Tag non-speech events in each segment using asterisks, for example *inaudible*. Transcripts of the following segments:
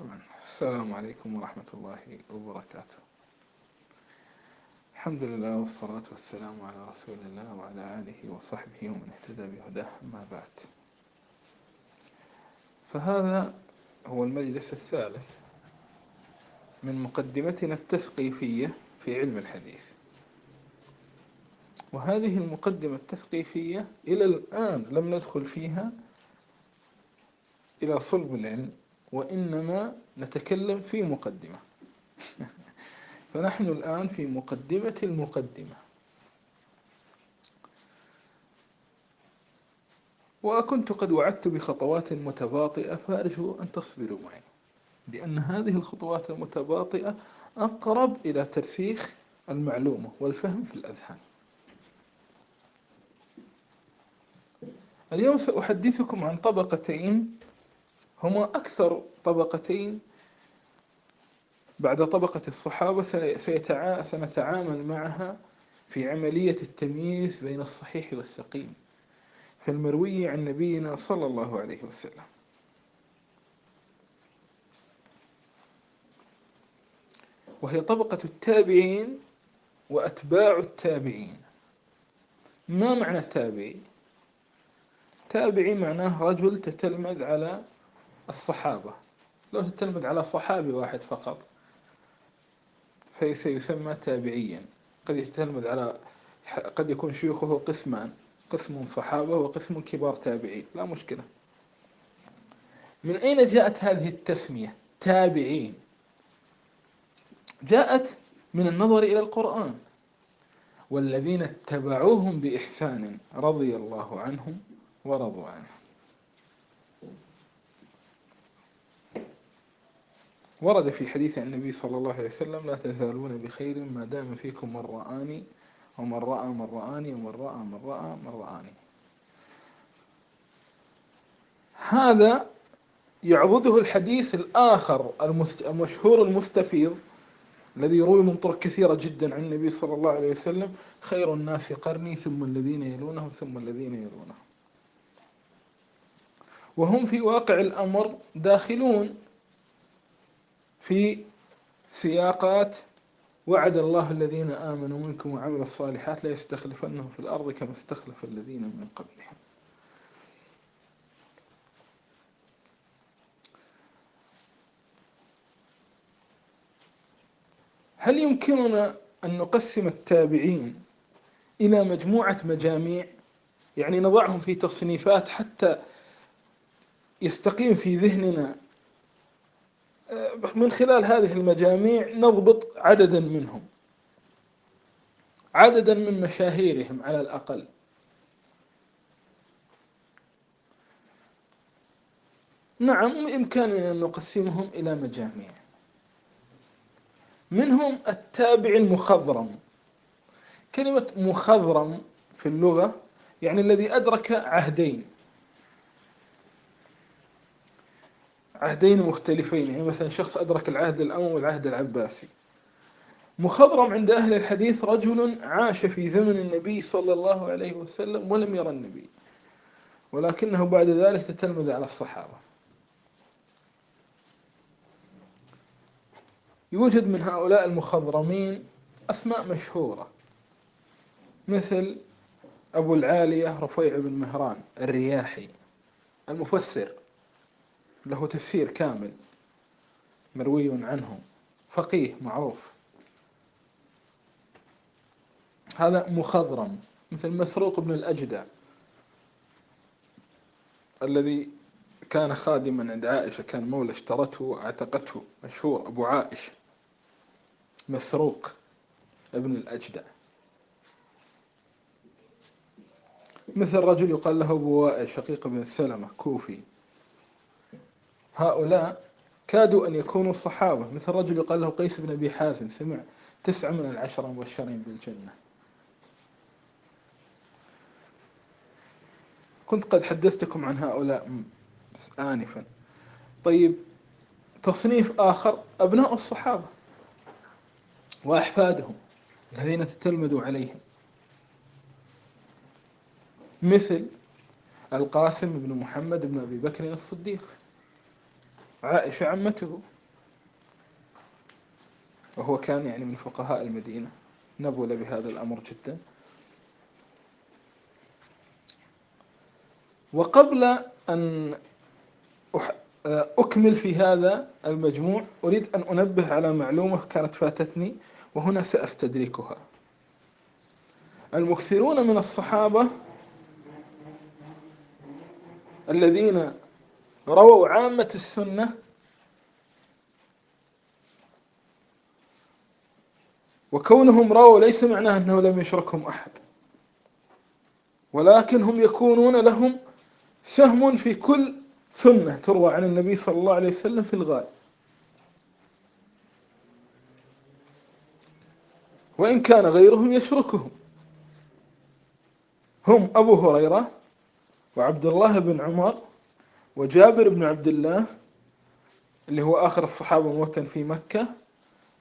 السلام عليكم ورحمة الله وبركاته. الحمد لله والصلاة والسلام على رسول الله وعلى آله وصحبه ومن اهتدى بهداه. أما بعد فهذا هو المجلس الثالث من مقدمتنا التثقيفية في علم الحديث. وهذه المقدمة التثقيفية إلى الآن لم ندخل فيها إلى صلب العلم وإنما نتكلم في مقدمة. *laughs* فنحن الآن في مقدمة المقدمة. وكنت قد وعدت بخطوات متباطئة فأرجو أن تصبروا معي لأن هذه الخطوات المتباطئة أقرب إلى ترسيخ المعلومة والفهم في الأذهان. اليوم سأحدثكم عن طبقتين هما أكثر طبقتين بعد طبقة الصحابة سنتعامل معها في عملية التمييز بين الصحيح والسقيم في المروي عن نبينا صلى الله عليه وسلم وهي طبقة التابعين وأتباع التابعين ما معنى التابعي؟ تابعي معناه رجل تتلمذ على الصحابة. لو تتلمذ على صحابي واحد فقط فسيسمى تابعيا. قد يتلمذ على قد يكون شيوخه قسمان قسم صحابة وقسم كبار تابعين. لا مشكلة. من أين جاءت هذه التسمية؟ تابعين. جاءت من النظر إلى القرآن. والذين اتبعوهم بإحسان رضي الله عنهم ورضوا عنه. ورد في حديث عن النبي صلى الله عليه وسلم لا تزالون بخير ما دام فيكم من رآني ومن رأى من رآني ومن رأى من رأى من رآني. هذا يعضده الحديث الآخر المشهور المستفيض الذي يروي من طرق كثيرة جدا عن النبي صلى الله عليه وسلم خير الناس قرني ثم الذين يلونهم ثم الذين يلونهم. وهم في واقع الأمر داخلون. في سياقات وعد الله الذين آمنوا منكم وعملوا الصالحات لا يستخلفنهم في الأرض كما استخلف الذين من قبلهم. هل يمكننا أن نقسم التابعين إلى مجموعة مجاميع؟ يعني نضعهم في تصنيفات حتى يستقيم في ذهننا من خلال هذه المجاميع نضبط عددا منهم. عددا من مشاهيرهم على الأقل. نعم بإمكاننا أن نقسمهم إلى مجاميع. منهم التابع المخضرم. كلمة مخضرم في اللغة يعني الذي أدرك عهدين. عهدين مختلفين يعني مثلا شخص أدرك العهد الأموي والعهد العباسي. مخضرم عند أهل الحديث رجل عاش في زمن النبي صلى الله عليه وسلم ولم يرى النبي ولكنه بعد ذلك تتلمذ على الصحابة. يوجد من هؤلاء المخضرمين أسماء مشهورة مثل أبو العالية رفيع بن مهران الرياحي المفسر. له تفسير كامل مروي عنه. فقيه معروف. هذا مخضرم مثل مسروق بن الأجدع الذي كان خادما عند عائشة كان مولى اشترته وعتقته مشهور أبو عائشة. مسروق ابن الأجدع. مثل رجل يقال له أبو وائل شقيق بن السلمة كوفي. هؤلاء كادوا أن يكونوا الصحابة مثل رجل يقال له قيس بن أبي حازم سمع تسعة من العشرة مبشرين بالجنة. كنت قد حدثتكم عن هؤلاء آنفا. طيب تصنيف آخر أبناء الصحابة وأحفادهم الذين تتلمذوا عليهم. مثل القاسم بن محمد بن أبي بكر الصديق. عائشة عمته. وهو كان يعني من فقهاء المدينة. نبل بهذا الأمر جدا. وقبل أن أكمل في هذا المجموع أريد أن أنبه على معلومة كانت فاتتني وهنا سأستدركها. المكثرون من الصحابة الذين رووا عامة السنة. وكونهم رووا ليس معناه أنه لم يشركهم أحد. ولكن هم يكونون لهم سهم في كل سنة تروى عن النبي صلى الله عليه وسلم في الغالب وإن كان غيرهم يشركهم. هم أبو هريرة وعبد الله بن عمر وجابر بن عبد الله اللي هو آخر الصحابة موتا في مكة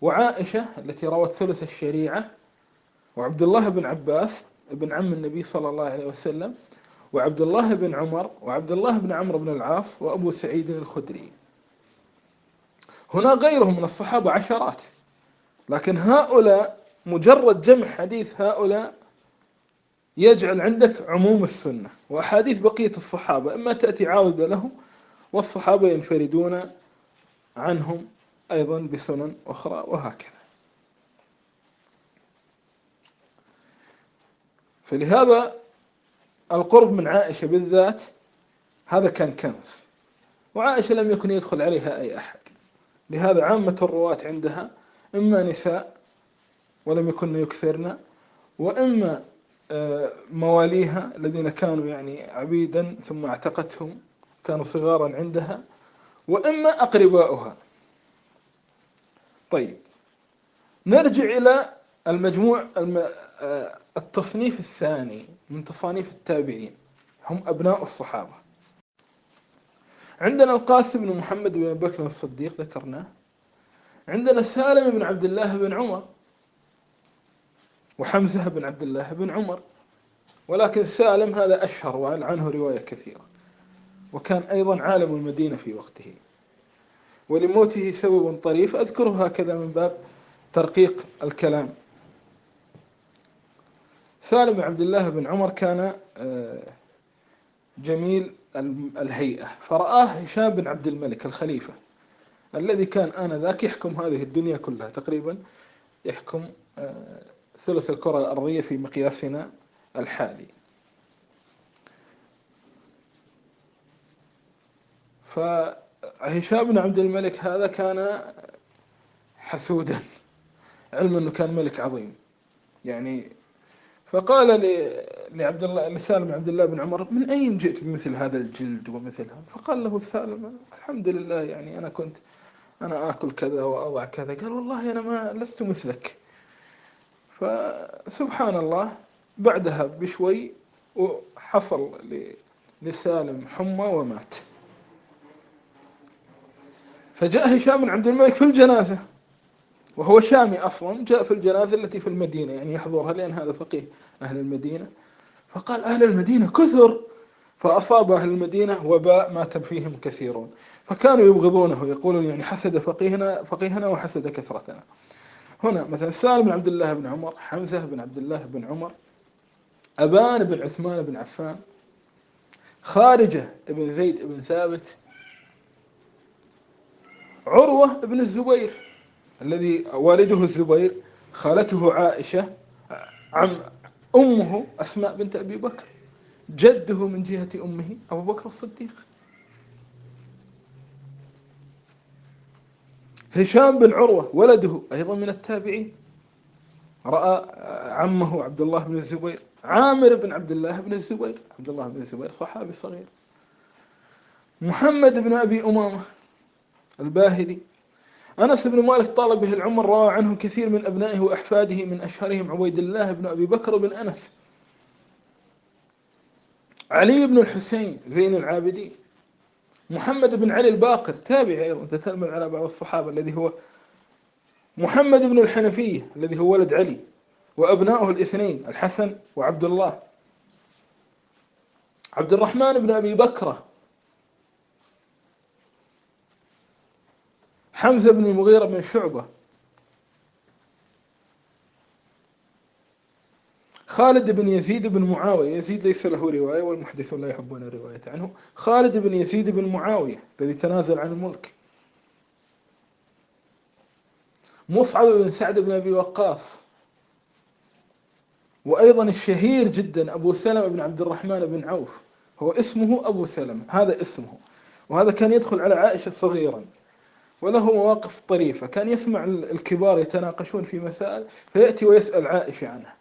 وعائشة التي روت ثلث الشريعة وعبد الله بن عباس ابن عم النبي صلى الله عليه وسلم وعبد الله بن عمر وعبد الله بن عمرو بن العاص وأبو سعيد الخدري. هنا غيرهم من الصحابة عشرات لكن هؤلاء مجرد جمع حديث هؤلاء يجعل عندك عموم السنة وأحاديث بقية الصحابة. إما تأتي عاضدة لهم والصحابة ينفردون عنهم أيضا بسنن أخرى وهكذا. فلهذا القرب من عائشة بالذات هذا كان كنز وعائشة لم يكن يدخل عليها أي أحد. لهذا عامة الرواة عندها إما نساء ولم يكن يكثرن وإما مواليها الذين كانوا يعني عبيدا ثم اعتقتهم كانوا صغارا عندها وإما أقرباؤها. طيب نرجع إلى المجموع آه، التصنيف الثاني من تصانيف التابعين هم أبناء الصحابة. عندنا القاسم بن محمد بن بكر الصديق ذكرناه. عندنا سالم بن عبد الله بن عمر وحمزة بن عبد الله بن عمر. ولكن سالم هذا أشهر عنه رواية كثيرة. وكان أيضا عالم المدينة في وقته. ولموته سبب طريف أذكره هكذا من باب ترقيق الكلام. سالم بن عبد الله بن عمر كان آه، جميل الهيئة. فرآه هشام بن عبد الملك الخليفة الذي كان آنذاك يحكم هذه الدنيا كلها تقريبا يحكم آه، ثلث الكرة الأرضية في مقياسنا الحالي. فهشام بن عبد الملك هذا كان حسودا. علما أنه كان ملك عظيم. يعني فقال لعبد الله لسالم عبد الله بن عمر من أين جئت بمثل هذا الجلد ومثل هذا فقال له سالم الحمد لله يعني أنا كنت أنا آكل كذا وأضع كذا. قال والله أنا ما لست مثلك. فسبحان الله بعدها بشوي حصل لسالم حمى ومات. فجاء هشام بن عبد الملك في الجنازة وهو شامي أصلا جاء في الجنازة التي في المدينة يعني يحضرها لأن هذا فقيه أهل المدينة. فقال أهل المدينة كثر فأصاب أهل المدينة وباء مات فيهم كثيرون. فكانوا يبغضونه يقولون يعني حسد فقيهنا فقيهنا وحسد كثرتنا. هنا مثلا سالم بن عبد الله بن عمر حمزة بن عبد الله بن عمر أبان بن عثمان بن عفان خارجة بن زيد بن ثابت عروة بن الزبير الذي والده الزبير خالته عائشة عم أمه أسماء بنت أبي بكر جده من جهة أمه أبو بكر الصديق. هشام بن عروة ولده أيضا من التابعين. رأى عمه عبد الله بن الزبير عامر بن عبد الله بن الزبير عبد الله بن الزبير صحابي صغير. محمد بن أبي أمامة الباهلي أنس بن مالك طال به العمر روى عنه كثير من أبنائه وأحفاده من أشهرهم عبيد الله بن أبي بكر بن أنس. علي بن الحسين زين العابدين. محمد بن علي الباقر تابعي أيضا تتلمذ على بعض الصحابة الذي هو محمد بن الحنفية الذي هو ولد علي وأبناؤه الاثنين الحسن وعبد الله. عبد الرحمن بن أبي بكرة حمزة بن المغيرة بن شعبة خالد بن يزيد بن معاوية يزيد ليس له رواية والمحدثون لا يحبون الرواية عنه. خالد بن يزيد بن معاوية الذي تنازل عن الملك. مصعب بن سعد بن أبي وقاص. وأيضا الشهير جدا أبو سلمة بن عبد الرحمن بن عوف. هو اسمه أبو سلمة هذا اسمه. وهذا كان يدخل على عائشة صغيرا. وله مواقف طريفة. كان يسمع الكبار يتناقشون في مسائل فيأتي ويسأل عائشة عنها.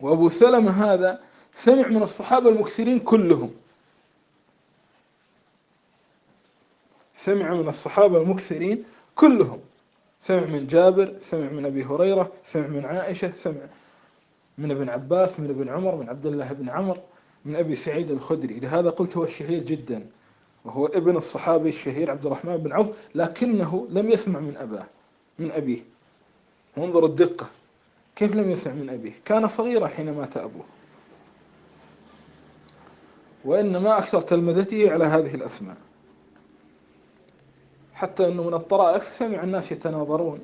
وأبو سلمة هذا سمع من الصحابة المكثرين كلهم. سمع من الصحابة المكثرين كلهم. سمع من جابر سمع من أبي هريرة سمع من عائشة سمع من ابن عباس من ابن عمر من عبد الله بن عمر من أبي سعيد الخدري. لهذا قلت هو الشهير جدا وهو ابن الصحابي الشهير عبد الرحمن بن عوف لكنه لم يسمع من أباه من أبيه. وانظر الدقة. كيف لم يسمع من أبيه؟ كان صغيرا حين مات أبوه. وإنما أكثر تلمذته على هذه الأسماء. حتى أنه من الطرائف سمع الناس يتناظرون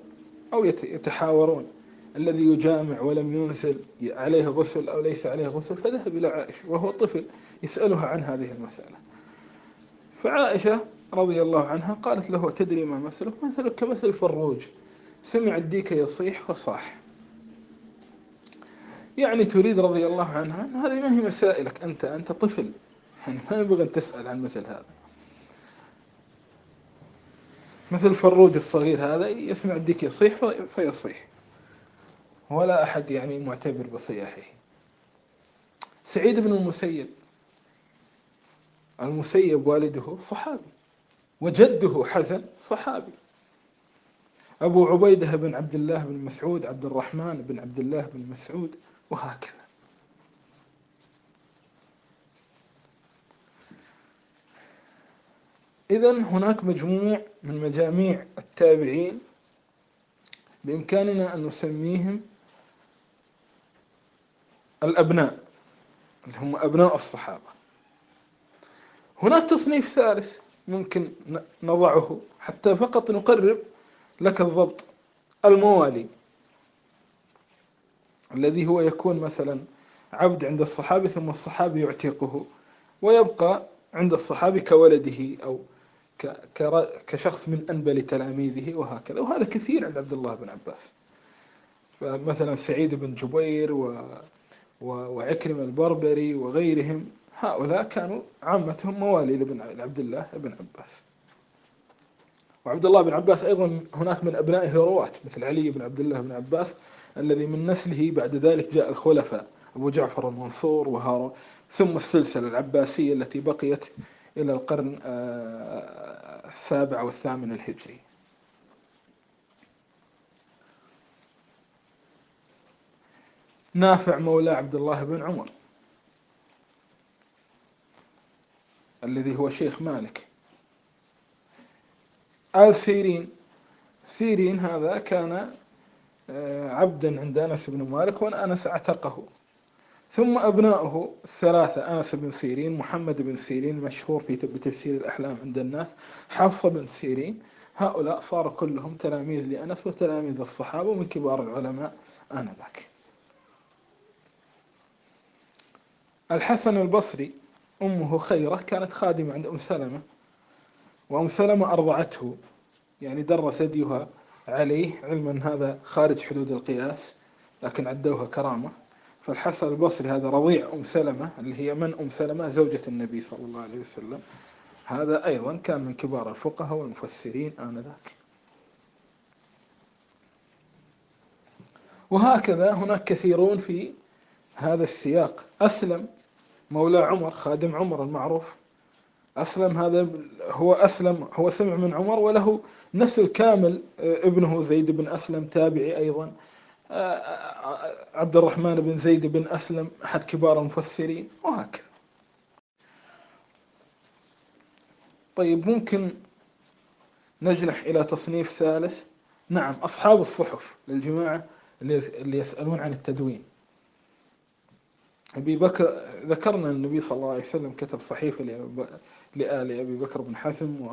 أو يتحاورون. الذي يجامع ولم ينزل عليه غسل أو ليس عليه غسل فذهب إلى عائشة وهو طفل يسألها عن هذه المسألة. فعائشة رضي الله عنها قالت له تدري ما مثلك؟ مثلك كمثل فروج. سمع الديك يصيح فصاح. يعني تريد رضي الله عنها هذه ما هي مسائلك أنت أنت طفل. يعني ما ينبغي أن تسأل عن مثل هذا. مثل فروج الصغير هذا يسمع الديك يصيح فيصيح. ولا أحد يعني معتبر بصياحه. سعيد بن المسيب. المسيب والده صحابي. وجده حزن صحابي. أبو عبيدة بن عبد الله بن مسعود عبد الرحمن بن عبد الله بن مسعود. وهكذا. إذا هناك مجموع من مجاميع التابعين بإمكاننا أن نسميهم الأبناء اللي هم أبناء الصحابة. هناك تصنيف ثالث ممكن نضعه حتى فقط نقرب لك الضبط الموالي. الذي هو يكون مثلا عبد عند الصحابي ثم الصحابي يعتقه ويبقى عند الصحابي كولده أو كشخص من أنبل تلاميذه وهكذا. وهذا كثير عند عبد الله بن عباس. فمثلا سعيد بن جبير و وعكرم البربري وغيرهم هؤلاء كانوا عامتهم موالي لابن عبد الله بن عباس. وعبد الله بن عباس أيضا هناك من أبنائه رواة مثل علي بن عبد الله بن عباس الذي من نسله بعد ذلك جاء الخلفاء أبو جعفر المنصور وهارون ثم السلسلة العباسية التي بقيت إلى القرن آه، السابع والثامن الهجري. نافع مولى عبد الله بن عمر الذي هو شيخ مالك. آل سيرين سيرين هذا كان عبدا عند أنس بن مالك وأنس اعتقه. ثم أبناؤه الثلاثة أنس بن سيرين محمد بن سيرين مشهور في بتفسير الأحلام عند الناس حفصة بن سيرين. هؤلاء صاروا كلهم تلاميذ لأنس وتلاميذ الصحابة ومن كبار العلماء آنذاك. الحسن البصري أمه خيرة كانت خادمة عند أم سلمة وأم سلمة أرضعته يعني در ثديها عليه علما هذا خارج حدود القياس لكن عدوها كرامة. فالحسن البصري هذا رضيع أم سلمة اللي هي من أم سلمة؟ زوجة النبي صلى الله عليه وسلم. هذا أيضا كان من كبار الفقهاء والمفسرين آنذاك. وهكذا هناك كثيرون في هذا السياق. أسلم مولى عمر خادم عمر المعروف. أسلم هذا هو أسلم هو سمع من عمر وله نسل كامل آه، ابنه زيد بن أسلم تابعي أيضا. آه، آه، عبد الرحمن بن زيد بن أسلم أحد كبار المفسرين وهكذا. طيب ممكن نجنح إلى تصنيف ثالث. نعم أصحاب الصحف للجماعة اللي يسألون عن التدوين. أبي بكر ذكرنا النبي صلى الله عليه وسلم كتب صحيفة لآل أبي بكر بن حزم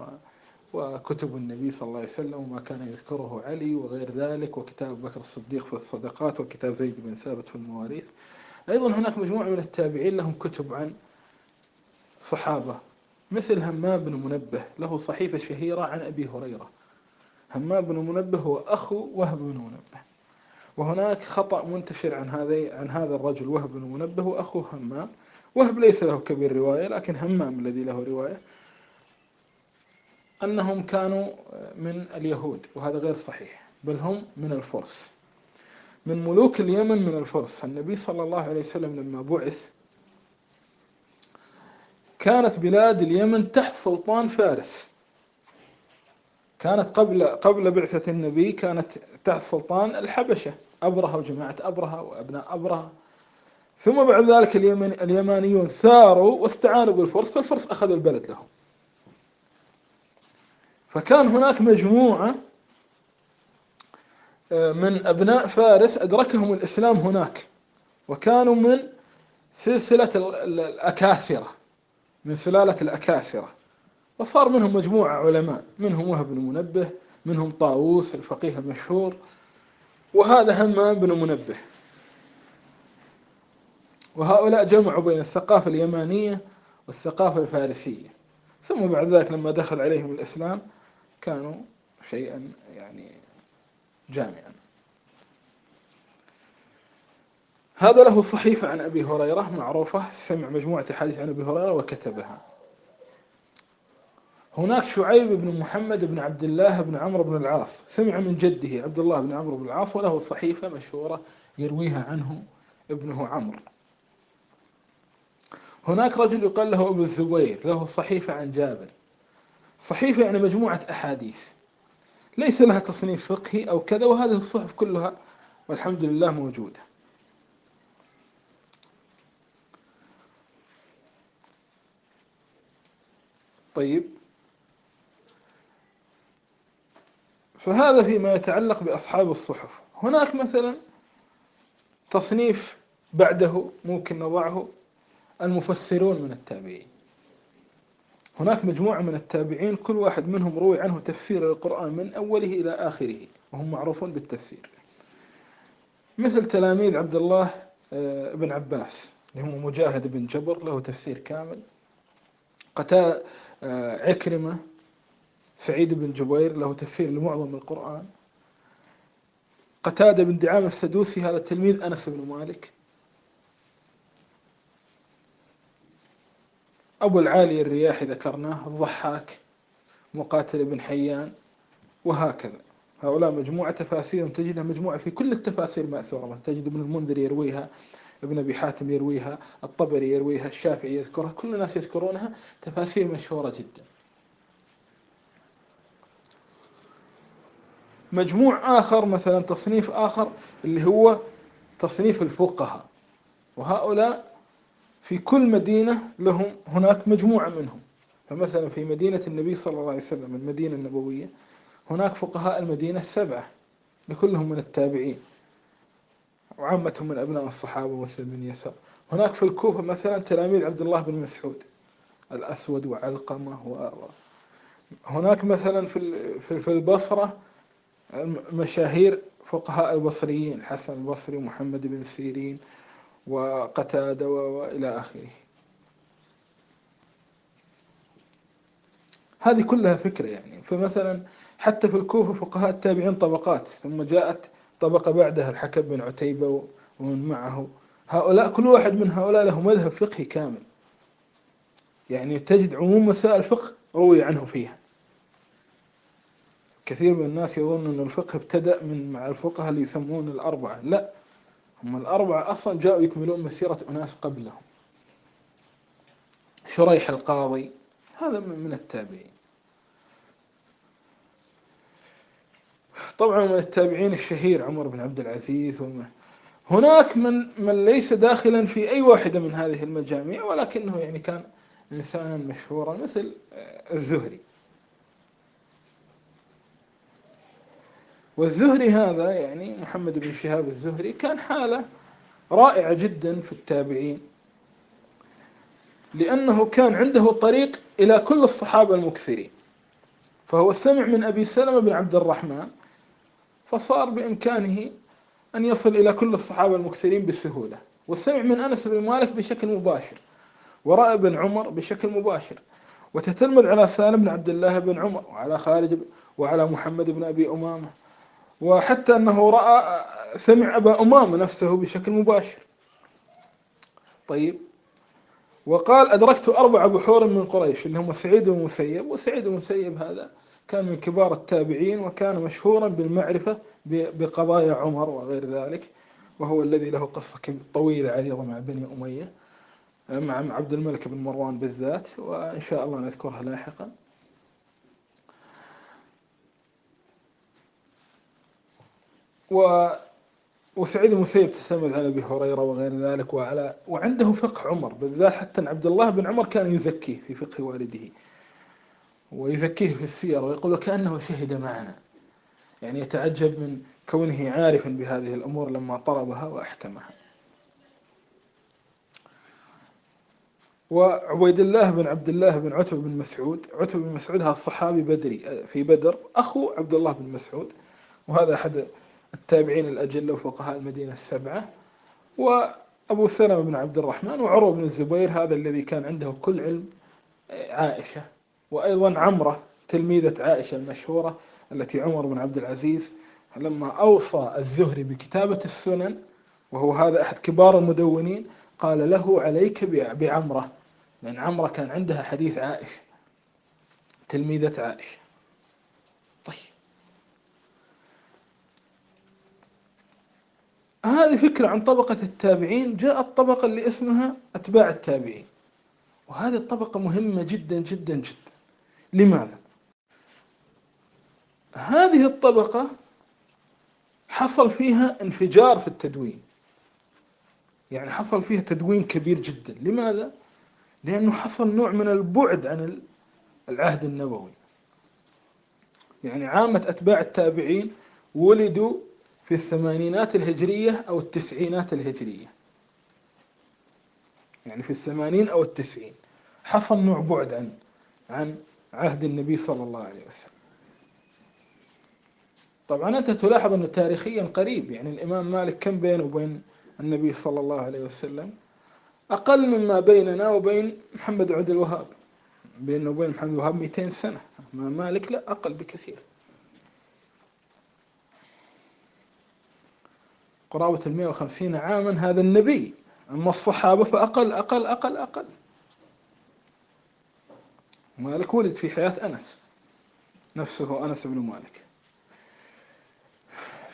وكتب النبي صلى الله عليه وسلم وما كان يذكره علي وغير ذلك وكتاب بكر الصديق في الصدقات وكتاب زيد بن ثابت في المواريث أيضا هناك مجموعة من التابعين لهم كتب عن صحابة مثل همام بن منبه له صحيفة شهيرة عن أبي هريرة. همام بن منبه هو أخو وهب بن منبه. وهناك خطأ منتشر عن هذا عن هذا الرجل وهب بن منبه وأخوه همام. وهب ليس له كبير رواية لكن همام الذي له رواية. أنهم كانوا من اليهود وهذا غير صحيح بل هم من الفرس. من ملوك اليمن من الفرس. النبي صلى الله عليه وسلم لما بعث كانت بلاد اليمن تحت سلطان فارس. كانت قبل قبل بعثة النبي كانت تحت سلطان الحبشة أبرهة وجماعة أبرهة وأبناء أبرهة. ثم بعد ذلك اليمن اليمانيون ثاروا واستعانوا بالفرس فالفرس أخذ البلد لهم. فكان هناك مجموعة آه، من أبناء فارس أدركهم الإسلام هناك وكانوا من سلسلة الأكاسرة من سلالة الأكاسرة. وصار منهم مجموعة علماء منهم وهب بن منبه منهم طاووس الفقيه المشهور وهذا همام بن منبه. وهؤلاء جمعوا بين الثقافة اليمانية والثقافة الفارسية. ثم بعد ذلك لما دخل عليهم الإسلام كانوا شيئا يعني جامعا. هذا له صحيفة عن أبي هريرة معروفة سمع مجموعة حديث عن أبي هريرة وكتبها. هناك شعيب بن محمد بن عبد الله بن عمرو بن العاص. سمع من جده عبد الله بن عمرو بن العاص وله صحيفة مشهورة يرويها عنه ابنه عمرو. هناك رجل يقال له أبو الزبير له صحيفة عن جابر. صحيفة يعني مجموعة أحاديث. ليس لها تصنيف فقهي أو كذا وهذه الصحف كلها والحمد لله موجودة. طيب. فهذا فيما يتعلق بأصحاب الصحف. هناك مثلا تصنيف بعده ممكن نضعه المفسرون من التابعين. هناك مجموعة من التابعين كل واحد منهم روي عنه تفسير القرآن من أوله إلى آخره وهم معروفون بالتفسير. مثل تلاميذ عبد الله آه، بن عباس اللي هو مجاهد بن جبر له تفسير كامل. قتال آه، عكرمة سعيد بن جبير له تفسير لمعظم القرآن. قتادة بن دعامة السدوسي هذا تلميذ أنس بن مالك. أبو العالي الرياحي ذكرناه الضحاك مقاتل بن حيان وهكذا. هؤلاء مجموعة تفاسير تجدها مجموعة في كل التفاسير مأثورة. تجد ابن المنذر يرويها ابن أبي حاتم يرويها الطبري يرويها الشافعي يذكرها كل الناس يذكرونها. تفاسير مشهورة جدا. مجموع آخر مثلا تصنيف آخر اللي هو تصنيف الفقهاء. وهؤلاء في كل مدينة لهم هناك مجموعة منهم. فمثلا في مدينة النبي صلى الله عليه وسلم المدينة النبوية هناك فقهاء المدينة السبعة لكلهم من التابعين. وعامتهم من أبناء الصحابة مسلم بن يسار. هناك في الكوفة مثلا تلاميذ عبد الله بن مسعود الأسود وعلقمة و... هناك مثلا في في البصرة مشاهير فقهاء البصريين الحسن البصري ومحمد بن سيرين وقتادة وإلى آخره. هذه كلها فكرة يعني. فمثلا حتى في الكوفة فقهاء التابعين طبقات ثم جاءت طبقة بعدها الحكم بن عتيبة ومن معه. هؤلاء كل واحد من هؤلاء له مذهب فقهي كامل. يعني تجد عموم مسائل الفقه روي عنه فيها. كثير من الناس يظن أن الفقه ابتدأ من مع الفقهاء اللي يسمون الأربعة. لا هم الأربعة أصلا جاءوا يكملون مسيرة أناس قبلهم. شريح القاضي هذا من التابعين. طبعا من التابعين الشهير عمر بن عبد العزيز وما هناك من من ليس داخلا في أي واحدة من هذه المجاميع ولكنه يعني كان إنسانا مشهورا مثل الزهري. والزهري هذا يعني محمد بن شهاب الزهري كان حالة رائعة جدا في التابعين لأنه كان عنده طريق إلى كل الصحابة المكثرين فهو سمع من أبي سلمة بن عبد الرحمن فصار بإمكانه أن يصل إلى كل الصحابة المكثرين بسهولة وسمع من أنس بن مالك بشكل مباشر ورأى ابن عمر بشكل مباشر وتتلمذ على سالم بن عبد الله بن عمر وعلى خالد وعلى محمد بن أبي أمامة. وحتى أنه رأى سمع أبا أمامة نفسه بشكل مباشر. طيب. وقال أدركت أربع بحور من قريش اللي هم سعيد المسيب وسعيد المسيب هذا كان من كبار التابعين وكان مشهورا بالمعرفة بقضايا عمر وغير ذلك وهو الذي له قصة طويلة عريضة مع بني أمية مع عبد الملك بن مروان بالذات وإن شاء الله نذكرها لاحقا. و وسعيد المسيب تعتمد على أبي هريرة وغير ذلك وعلى وعنده فقه عمر بالذات حتى عبد الله بن عمر كان يزكيه في فقه والده ويزكيه في السير ويقول وكأنه شهد معنا. يعني يتعجب من كونه عارفا بهذه الأمور لما طلبها وأحكمها. وعبيد الله بن عبد الله بن عتبة بن مسعود عتبة بن مسعود هذا الصحابي بدري في بدر أخو عبد الله بن مسعود وهذا أحد التابعين الأجلة وفقهاء المدينة السبعة وأبو سلمة بن عبد الرحمن وعروة بن الزبير هذا الذي كان عنده كل علم عائشة وأيضا عمرة تلميذة عائشة المشهورة التي عمر بن عبد العزيز لما أوصى الزهري بكتابة السنن وهو هذا أحد كبار المدونين قال له عليك بعمرة لأن عمرة كان عندها حديث عائشة تلميذة عائشة. طيب. هذه فكرة عن طبقة التابعين جاءت طبقة اللي اسمها أتباع التابعين. وهذه الطبقة مهمة جدا جدا جدا. لماذا؟ هذه الطبقة حصل فيها انفجار في التدوين. يعني حصل فيها تدوين كبير جدا. لماذا؟ لأنه حصل نوع من البعد عن العهد النبوي. يعني عامة أتباع التابعين ولدوا في الثمانينات الهجرية أو التسعينات الهجرية. يعني في الثمانين أو التسعين. حصل نوع بعد عن عن عهد النبي صلى الله عليه وسلم. طبعا أنت تلاحظ أنه تاريخيا قريب. يعني الإمام مالك كم بينه وبين النبي صلى الله عليه وسلم؟ أقل مما بيننا وبين محمد عبد الوهاب. بيننا وبين محمد الوهاب 200 سنة. ما مالك لا أقل بكثير. قرابة المئة وخمسين عاما هذا النبي. أما الصحابة فأقل أقل أقل أقل. مالك ولد في حياة أنس. نفسه أنس بن مالك.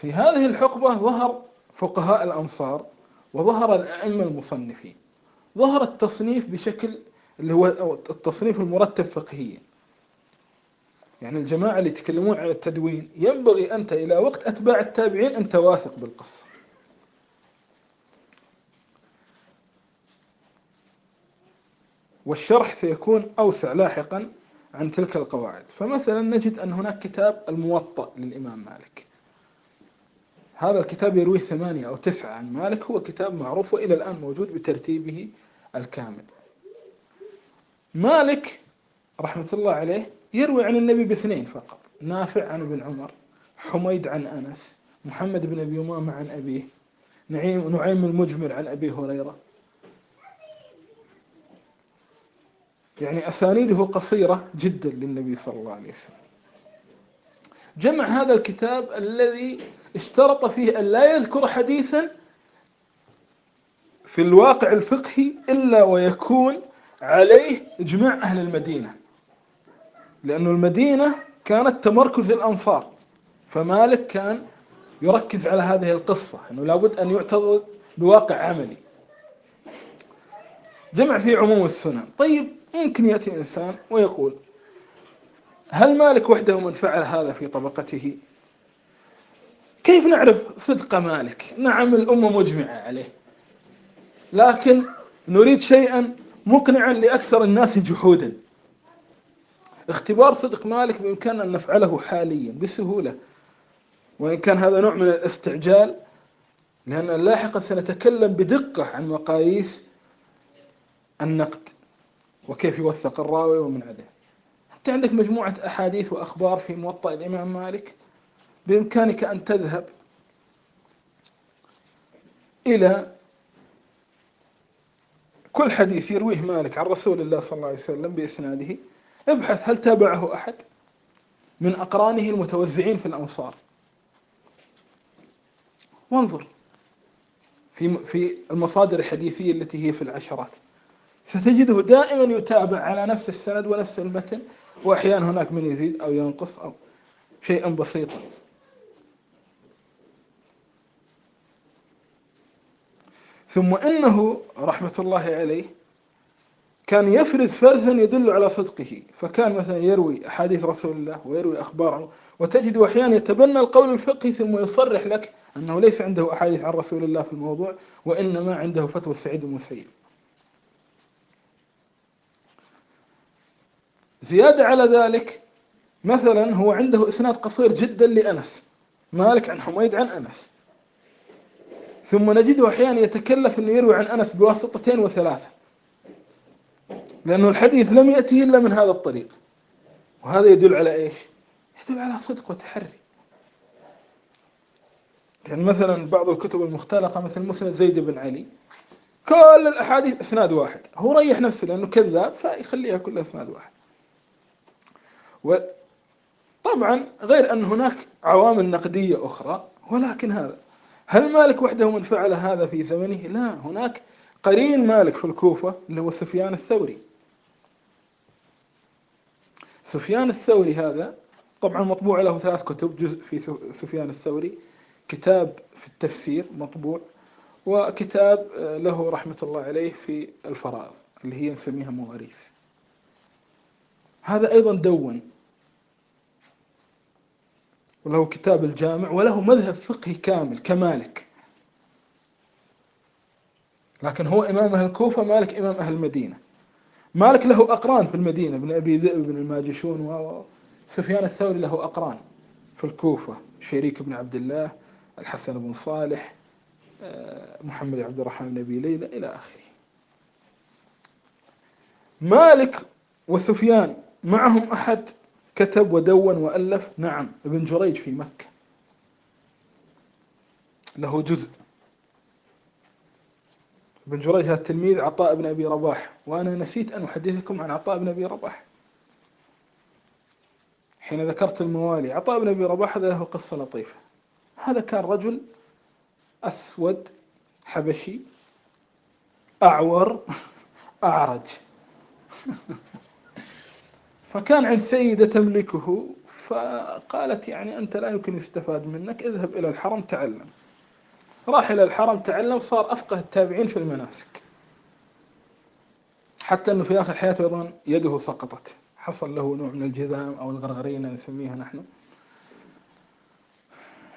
في هذه الحقبة ظهر فقهاء الأنصار وظهر الأئمة المصنفين. ظهر التصنيف بشكل اللي هو التصنيف المرتب فقهيا. يعني الجماعة اللي يتكلمون عن التدوين ينبغي أنت إلى وقت أتباع التابعين أنت واثق بالقصة. والشرح سيكون أوسع لاحقا عن تلك القواعد. فمثلا نجد أن هناك كتاب الموطأ للإمام مالك. هذا الكتاب يروي ثمانية أو تسعة عن مالك. هو كتاب معروف وإلى الآن موجود بترتيبه الكامل. مالك رحمة الله عليه يروي عن النبي باثنين فقط. نافع عن ابن عمر حميد عن أنس محمد بن أبي أمامة عن أبيه نعيم نعيم المجمر عن أبي هريرة. يعني أسانيده قصيرة جدا للنبي صلى الله عليه وسلم. جمع هذا الكتاب الذي اشترط فيه أن لا يذكر حديثا في الواقع الفقهي إلا ويكون عليه إجماع أهل المدينة. لأن المدينة كانت تمركز الأنصار فمالك كان يركز على هذه القصة أنه لابد أن يعتضد بواقع عملي. جمع فيه عموم السنن طيب ممكن يأتي إنسان ويقول هل مالك وحده من فعل هذا في طبقته؟ كيف نعرف صدق مالك؟ نعم الأمة مجمعة عليه. لكن نريد شيئا مقنعا لأكثر الناس جحودا. اختبار صدق مالك بإمكاننا أن نفعله حاليا بسهولة. وإن كان هذا نوع من الاستعجال لأن لاحقا سنتكلم بدقة عن مقاييس النقد. وكيف يوثق الراوي ومن عليه. أنت عندك مجموعة أحاديث وأخبار في موطأ الإمام مالك بإمكانك أن تذهب إلى كل حديث يرويه مالك عن رسول الله صلى الله عليه وسلم بإسناده ابحث هل تابعه أحد من أقرانه المتوزعين في الأمصار وانظر في في المصادر الحديثية التي هي في العشرات. ستجده دائما يتابع على نفس السند ونفس المتن وأحيانا هناك من يزيد أو ينقص أو شيئا بسيطا ثم إنه رحمة الله عليه كان يفرز فرزا يدل على صدقه. فكان مثلا يروي أحاديث رسول الله ويروي أخباره وتجد أحيانا يتبنى القول الفقهي ثم يصرح لك أنه ليس عنده أحاديث عن رسول الله في الموضوع وإنما عنده فتوى السعيد المسيب زيادة على ذلك مثلا هو عنده إسناد قصير جدا لأنس مالك عن حميد عن أنس. ثم نجده أحيانا يتكلف أنه يروي عن أنس بواسطتين وثلاثة لأنه الحديث لم يأتي إلا من هذا الطريق. وهذا يدل على إيش؟ يدل على صدق وتحري. يعني مثلا بعض الكتب المختلقة مثل مسند زيد بن علي كل الأحاديث إسناد واحد. هو ريح نفسه لأنه كذاب فيخليها كلها إسناد واحد. وطبعا غير أن هناك عوامل نقدية أخرى ولكن هذا. هل مالك وحده من فعل هذا في زمنه؟ لا. هناك قرين مالك في الكوفة اللي هو سفيان الثوري. سفيان الثوري هذا طبعا مطبوع له ثلاث كتب جزء في سفيان الثوري كتاب في التفسير مطبوع وكتاب آه، له رحمة الله عليه في الفرائض اللي هي نسميها مواريث. هذا أيضا دون. وله كتاب الجامع وله مذهب فقهي كامل كمالك. لكن هو إمام أهل الكوفة مالك إمام أهل المدينة. مالك له أقران في المدينة ابن أبي ذئب بن الماجشون وسفيان الثوري له أقران في الكوفة. شريك بن عبد الله الحسن بن صالح آه، محمد عبد الرحمن بن أبي ليلى إلى آخره. مالك وسفيان معهم أحد كتب ودون وألف. نعم ابن جريج في مكة. له جزء. ابن جريج هذا التلميذ عطاء بن أبي رباح. وأنا نسيت أن أحدثكم عن عطاء بن أبي رباح. حين ذكرت الموالي عطاء بن أبي رباح هذا له قصة لطيفة. هذا كان رجل أسود حبشي أعور *laughs* أعرج. *laughs* فكان عند سيدة تملكه فقالت يعني أنت لا يمكن يستفاد منك اذهب إلى الحرم تعلم. راح إلى الحرم تعلم صار أفقه التابعين في المناسك. حتى أنه في آخر حياته أيضا يده سقطت. حصل له نوع من الجذام أو الغرغرينة نسميها نحن.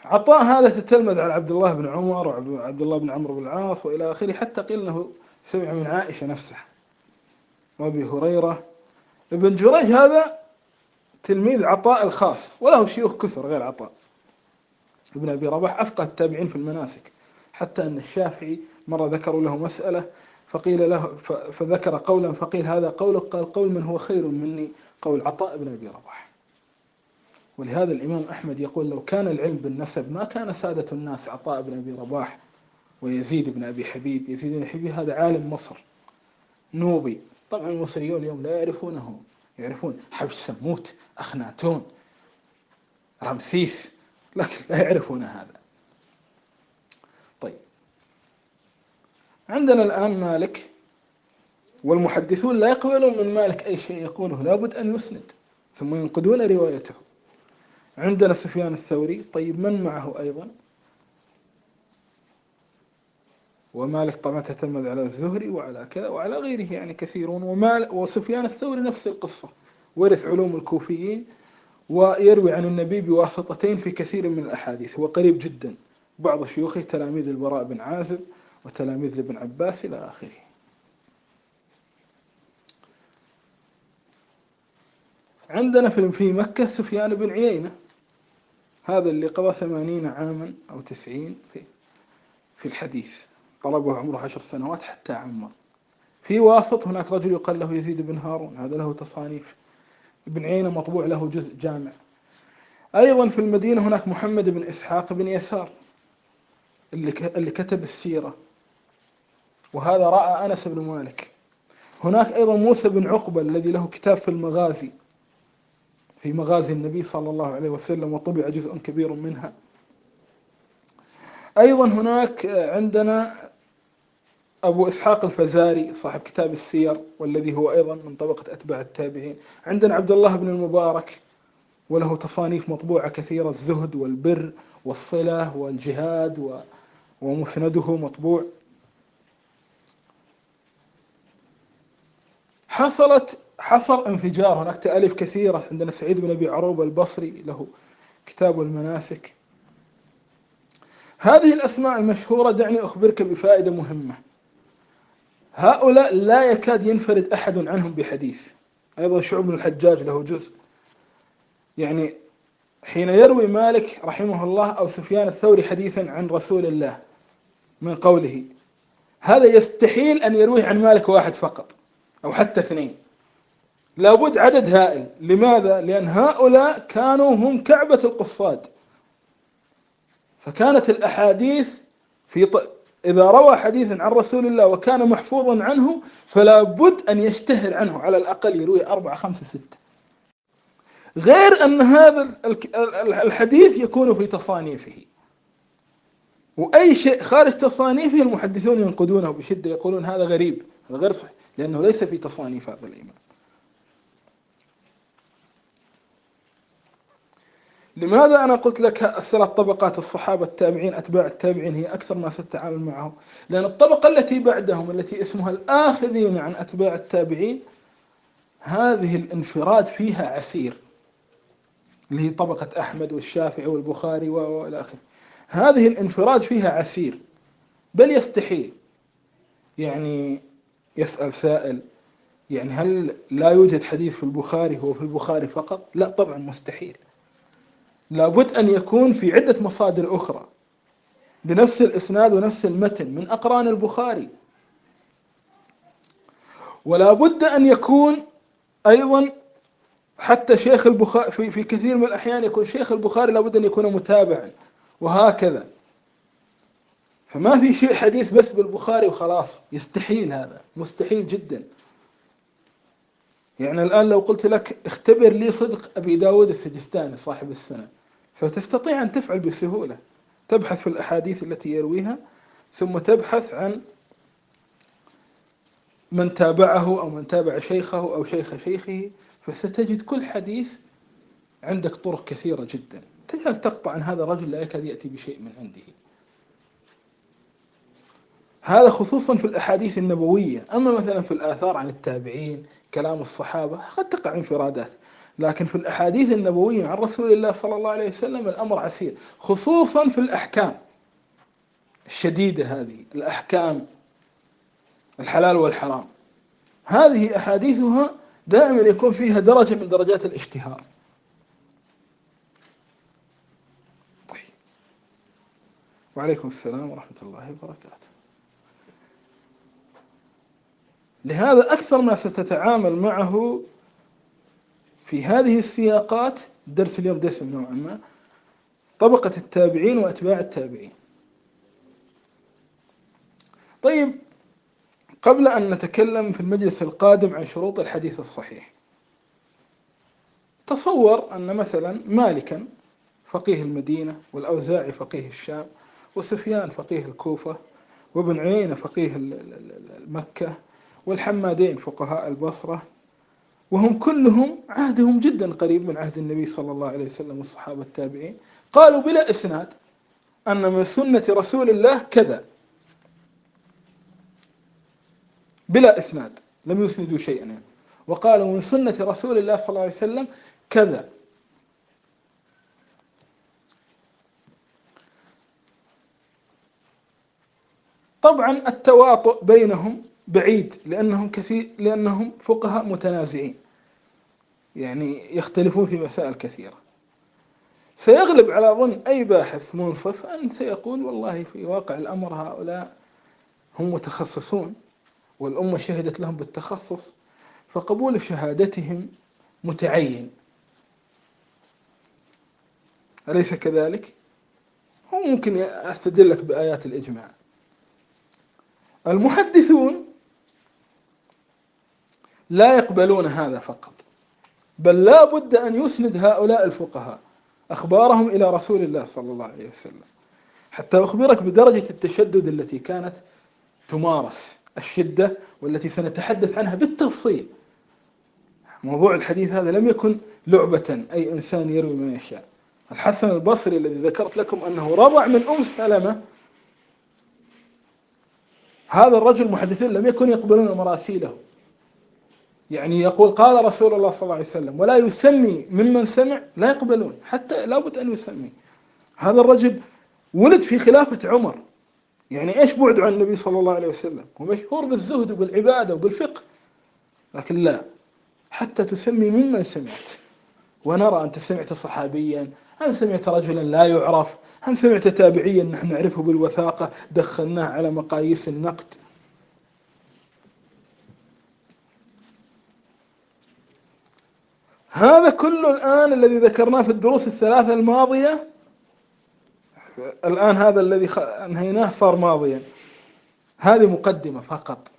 عطاء هذا تتلمذ على عبد الله بن عمر وعبد الله بن عمرو بن العاص وإلى آخره حتى قيل إنه سمع من عائشة نفسها وأبي هريرة ابن جريج هذا تلميذ عطاء الخاص وله شيوخ كثر غير عطاء. ابن أبي رباح أفقه التابعين في المناسك حتى أن الشافعي مرة ذكروا له مسألة فقيل له فذكر قولا فقيل هذا قولك قال قول من هو خير مني؟ قول عطاء بن أبي رباح. ولهذا الإمام أحمد يقول لو كان العلم بالنسب ما كان سادة الناس عطاء بن أبي رباح ويزيد بن أبي حبيب. يزيد بن حبيب هذا عالم مصر نوبي طبعا المصريون اليوم لا يعرفونه يعرفون حبش سموت أخناتون رمسيس لكن لا يعرفون هذا. طيب. عندنا الآن مالك والمحدثون لا يقبلون من مالك أي شيء يقوله. لابد أن يسند ثم ينقدون روايته. عندنا سفيان الثوري طيب من معه أيضا؟ ومالك طبعا تتلمذ على الزهري وعلى كذا وعلى غيره يعني كثيرون. ومال وسفيان الثوري نفس القصة. ورث علوم الكوفيين ويروي عن النبي بواسطتين في كثير من الأحاديث. هو قريب جدا. بعض شيوخه تلاميذ البراء بن عازب وتلاميذ ابن عباس إلى آخره. عندنا في مكة سفيان بن عيينة. هذا اللي قضى ثمانين عاما أو تسعين في, في الحديث. طلبه عمره عشر سنوات حتى عمر. في واسط هناك رجل يقال له يزيد بن هارون هذا له تصانيف. ابن عيينة مطبوع له جزء جامع. أيضا في المدينة هناك محمد بن إسحاق بن يسار اللي كتب السيرة. وهذا رأى أنس بن مالك. هناك أيضا موسى بن عقبة الذي له كتاب في المغازي. في مغازي النبي صلى الله عليه وسلم وطبع جزء كبير منها. أيضا هناك عندنا أبو إسحاق الفزاري صاحب كتاب السير والذي هو أيضا من طبقة أتباع التابعين. عندنا عبد الله بن المبارك وله تصانيف مطبوعة كثيرة الزهد والبر والصلة والجهاد ومسنده مطبوع. حصلت حصل انفجار هناك تأليف كثيرة. عندنا سعيد بن أبي عروبة البصري له كتاب المناسك. هذه الأسماء المشهورة دعني أخبرك بفائدة مهمة. هؤلاء لا يكاد ينفرد أحد عنهم بحديث أيضا شعب بن الحجاج له جزء يعني حين يروي مالك رحمه الله أو سفيان الثوري حديثا عن رسول الله من قوله هذا يستحيل أن يرويه عن مالك واحد فقط أو حتى اثنين لابد عدد هائل لماذا؟ لأن هؤلاء كانوا هم كعبة القصاد فكانت الأحاديث في. إذا روى حديثا عن رسول الله وكان محفوظا عنه فلا بد أن يشتهر عنه. على الأقل يروي أربعة خمسة ستة. غير أن هذا الحديث يكون في تصانيفه. وأي شيء خارج تصانيفه المحدثون ينقدونه بشدة يقولون هذا غريب هذا غير صحيح لأنه ليس في تصانيف هذا الإمام. لماذا أنا قلت لك الثلاث طبقات الصحابة التابعين أتباع التابعين هي أكثر ما ستتعامل معهم؟ لأن الطبقة التي بعدهم التي اسمها الآخذين عن أتباع التابعين هذه الانفراد فيها عسير اللي هي طبقة أحمد والشافعي والبخاري وإلى آخره. هذه الانفراد فيها عسير بل يستحيل. يعني يسأل سائل يعني هل لا يوجد حديث في البخاري هو في البخاري فقط؟ لا طبعا مستحيل. لابد أن يكون في عدة مصادر أخرى بنفس الإسناد ونفس المتن من أقران البخاري. ولا بد أن يكون أيضا حتى شيخ البخاري في, في كثير من الأحيان يكون شيخ البخاري لابد أن يكون متابعا وهكذا. فما في شيء حديث بس بالبخاري وخلاص يستحيل هذا مستحيل جدا. يعني الآن لو قلت لك اختبر لي صدق أبي داود السجستاني صاحب السنة فتستطيع أن تفعل بسهولة. تبحث في الأحاديث التي يرويها ثم تبحث عن من تابعه أو من تابع شيخه أو شيخ شيخه فستجد كل حديث عندك طرق كثيرة جدا. تجعل تقطع عن هذا الرجل لا يكاد يأتي بشيء من عنده. هذا خصوصا في الأحاديث النبوية. أما مثلا في الآثار عن التابعين كلام الصحابة قد تقع انفرادات. لكن في الأحاديث النبوية عن رسول الله صلى الله عليه وسلم الأمر عسير خصوصا في الأحكام الشديدة هذه الأحكام الحلال والحرام. هذه أحاديثها دائما يكون فيها درجة من درجات الاشتهار. طيب. وعليكم السلام ورحمة الله وبركاته. لهذا أكثر ما ستتعامل معه في هذه السياقات درس اليوم دسم نوعا ما طبقة التابعين وأتباع التابعين. طيب قبل أن نتكلم في المجلس القادم عن شروط الحديث الصحيح تصور أن مثلا مالكا فقيه المدينة والأوزاعي فقيه الشام وسفيان فقيه الكوفة وابن عيينة فقيه مكة والحمادين فقهاء البصرة وهم كلهم عهدهم جدا قريب من عهد النبي صلى الله عليه وسلم والصحابة التابعين. قالوا بلا إسناد أن من سنة رسول الله كذا. بلا إسناد لم يسندوا شيئا. يعني وقالوا من سنة رسول الله صلى الله عليه وسلم كذا. طبعا التواطؤ بينهم بعيد لأنهم كثير لأنهم فقهاء متنازعين. يعني يختلفون في مسائل كثيرة. سيغلب على ظن أي باحث منصف أن سيقول والله في واقع الأمر هؤلاء هم متخصصون والأمة شهدت لهم بالتخصص فقبول شهادتهم متعين. أليس كذلك؟ هو ممكن أستدلك بآيات الإجماع. المحدثون لا يقبلون هذا فقط. بل لا بد أن يسند هؤلاء الفقهاء أخبارهم إلى رسول الله صلى الله عليه وسلم. حتى أخبرك بدرجة التشدد التي كانت تمارس الشدة والتي سنتحدث عنها بالتفصيل. موضوع الحديث هذا لم يكن لعبة أي إنسان يروي ما يشاء. الحسن البصري الذي ذكرت لكم أنه رضع من أم سلمة. هذا الرجل المحدثين لم يكن يقبلون مراسيله. يعني يقول قال رسول الله صلى الله عليه وسلم ولا يسمي ممن سمع لا يقبلون حتى لابد أن يسمي. هذا الرجل ولد في خلافة عمر. يعني إيش بعده عن النبي صلى الله عليه وسلم؟ ومشهور بالزهد وبالعبادة وبالفقه. لكن لا حتى تسمي ممن سمعت. ونرى أنت سمعت صحابيا أم سمعت رجلا لا يعرف؟ أم سمعت تابعيا نحن نعرفه بالوثاقة؟ دخلناه على مقاييس النقد. هذا كله الآن الذي ذكرناه في الدروس الثلاثة الماضية. الآن هذا الذي أنهيناه صار ماضيا. هذه مقدمة فقط.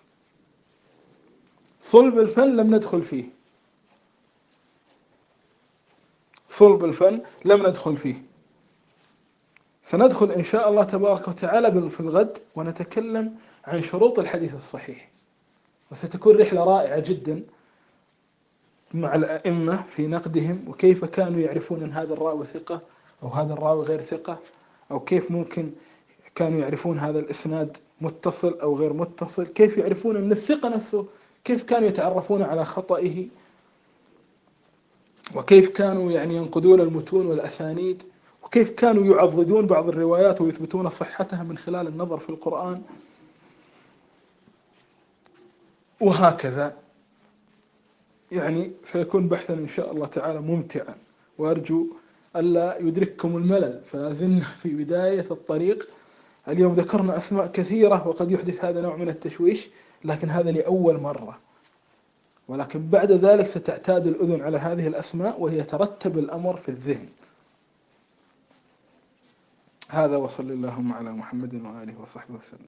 صلب الفن لم ندخل فيه. صلب الفن لم ندخل فيه. سندخل إن شاء الله تبارك وتعالى في الغد ونتكلم عن شروط الحديث الصحيح. وستكون رحلة رائعة جدا. مع الأئمة في نقدهم وكيف كانوا يعرفون أن هذا الراوي ثقة أو هذا الراوي غير ثقة أو كيف ممكن كانوا يعرفون هذا الإسناد متصل أو غير متصل كيف يعرفون من الثقة نفسه كيف كانوا يتعرفون على خطئه وكيف كانوا يعني ينقدون المتون والأسانيد وكيف كانوا يعضدون بعض الروايات ويثبتون صحتها من خلال النظر في القرآن. وهكذا. يعني سيكون بحثا إن شاء الله تعالى ممتعا. وأرجو ألا يدرككم الملل. فلازلنا في بداية الطريق. اليوم ذكرنا أسماء كثيرة وقد يحدث هذا نوع من التشويش لكن هذا لأول مرة. ولكن بعد ذلك ستعتاد الأذن على هذه الأسماء وهي ترتب الأمر في الذهن. هذا وصل اللهم على محمد وآله وصحبه وسلم.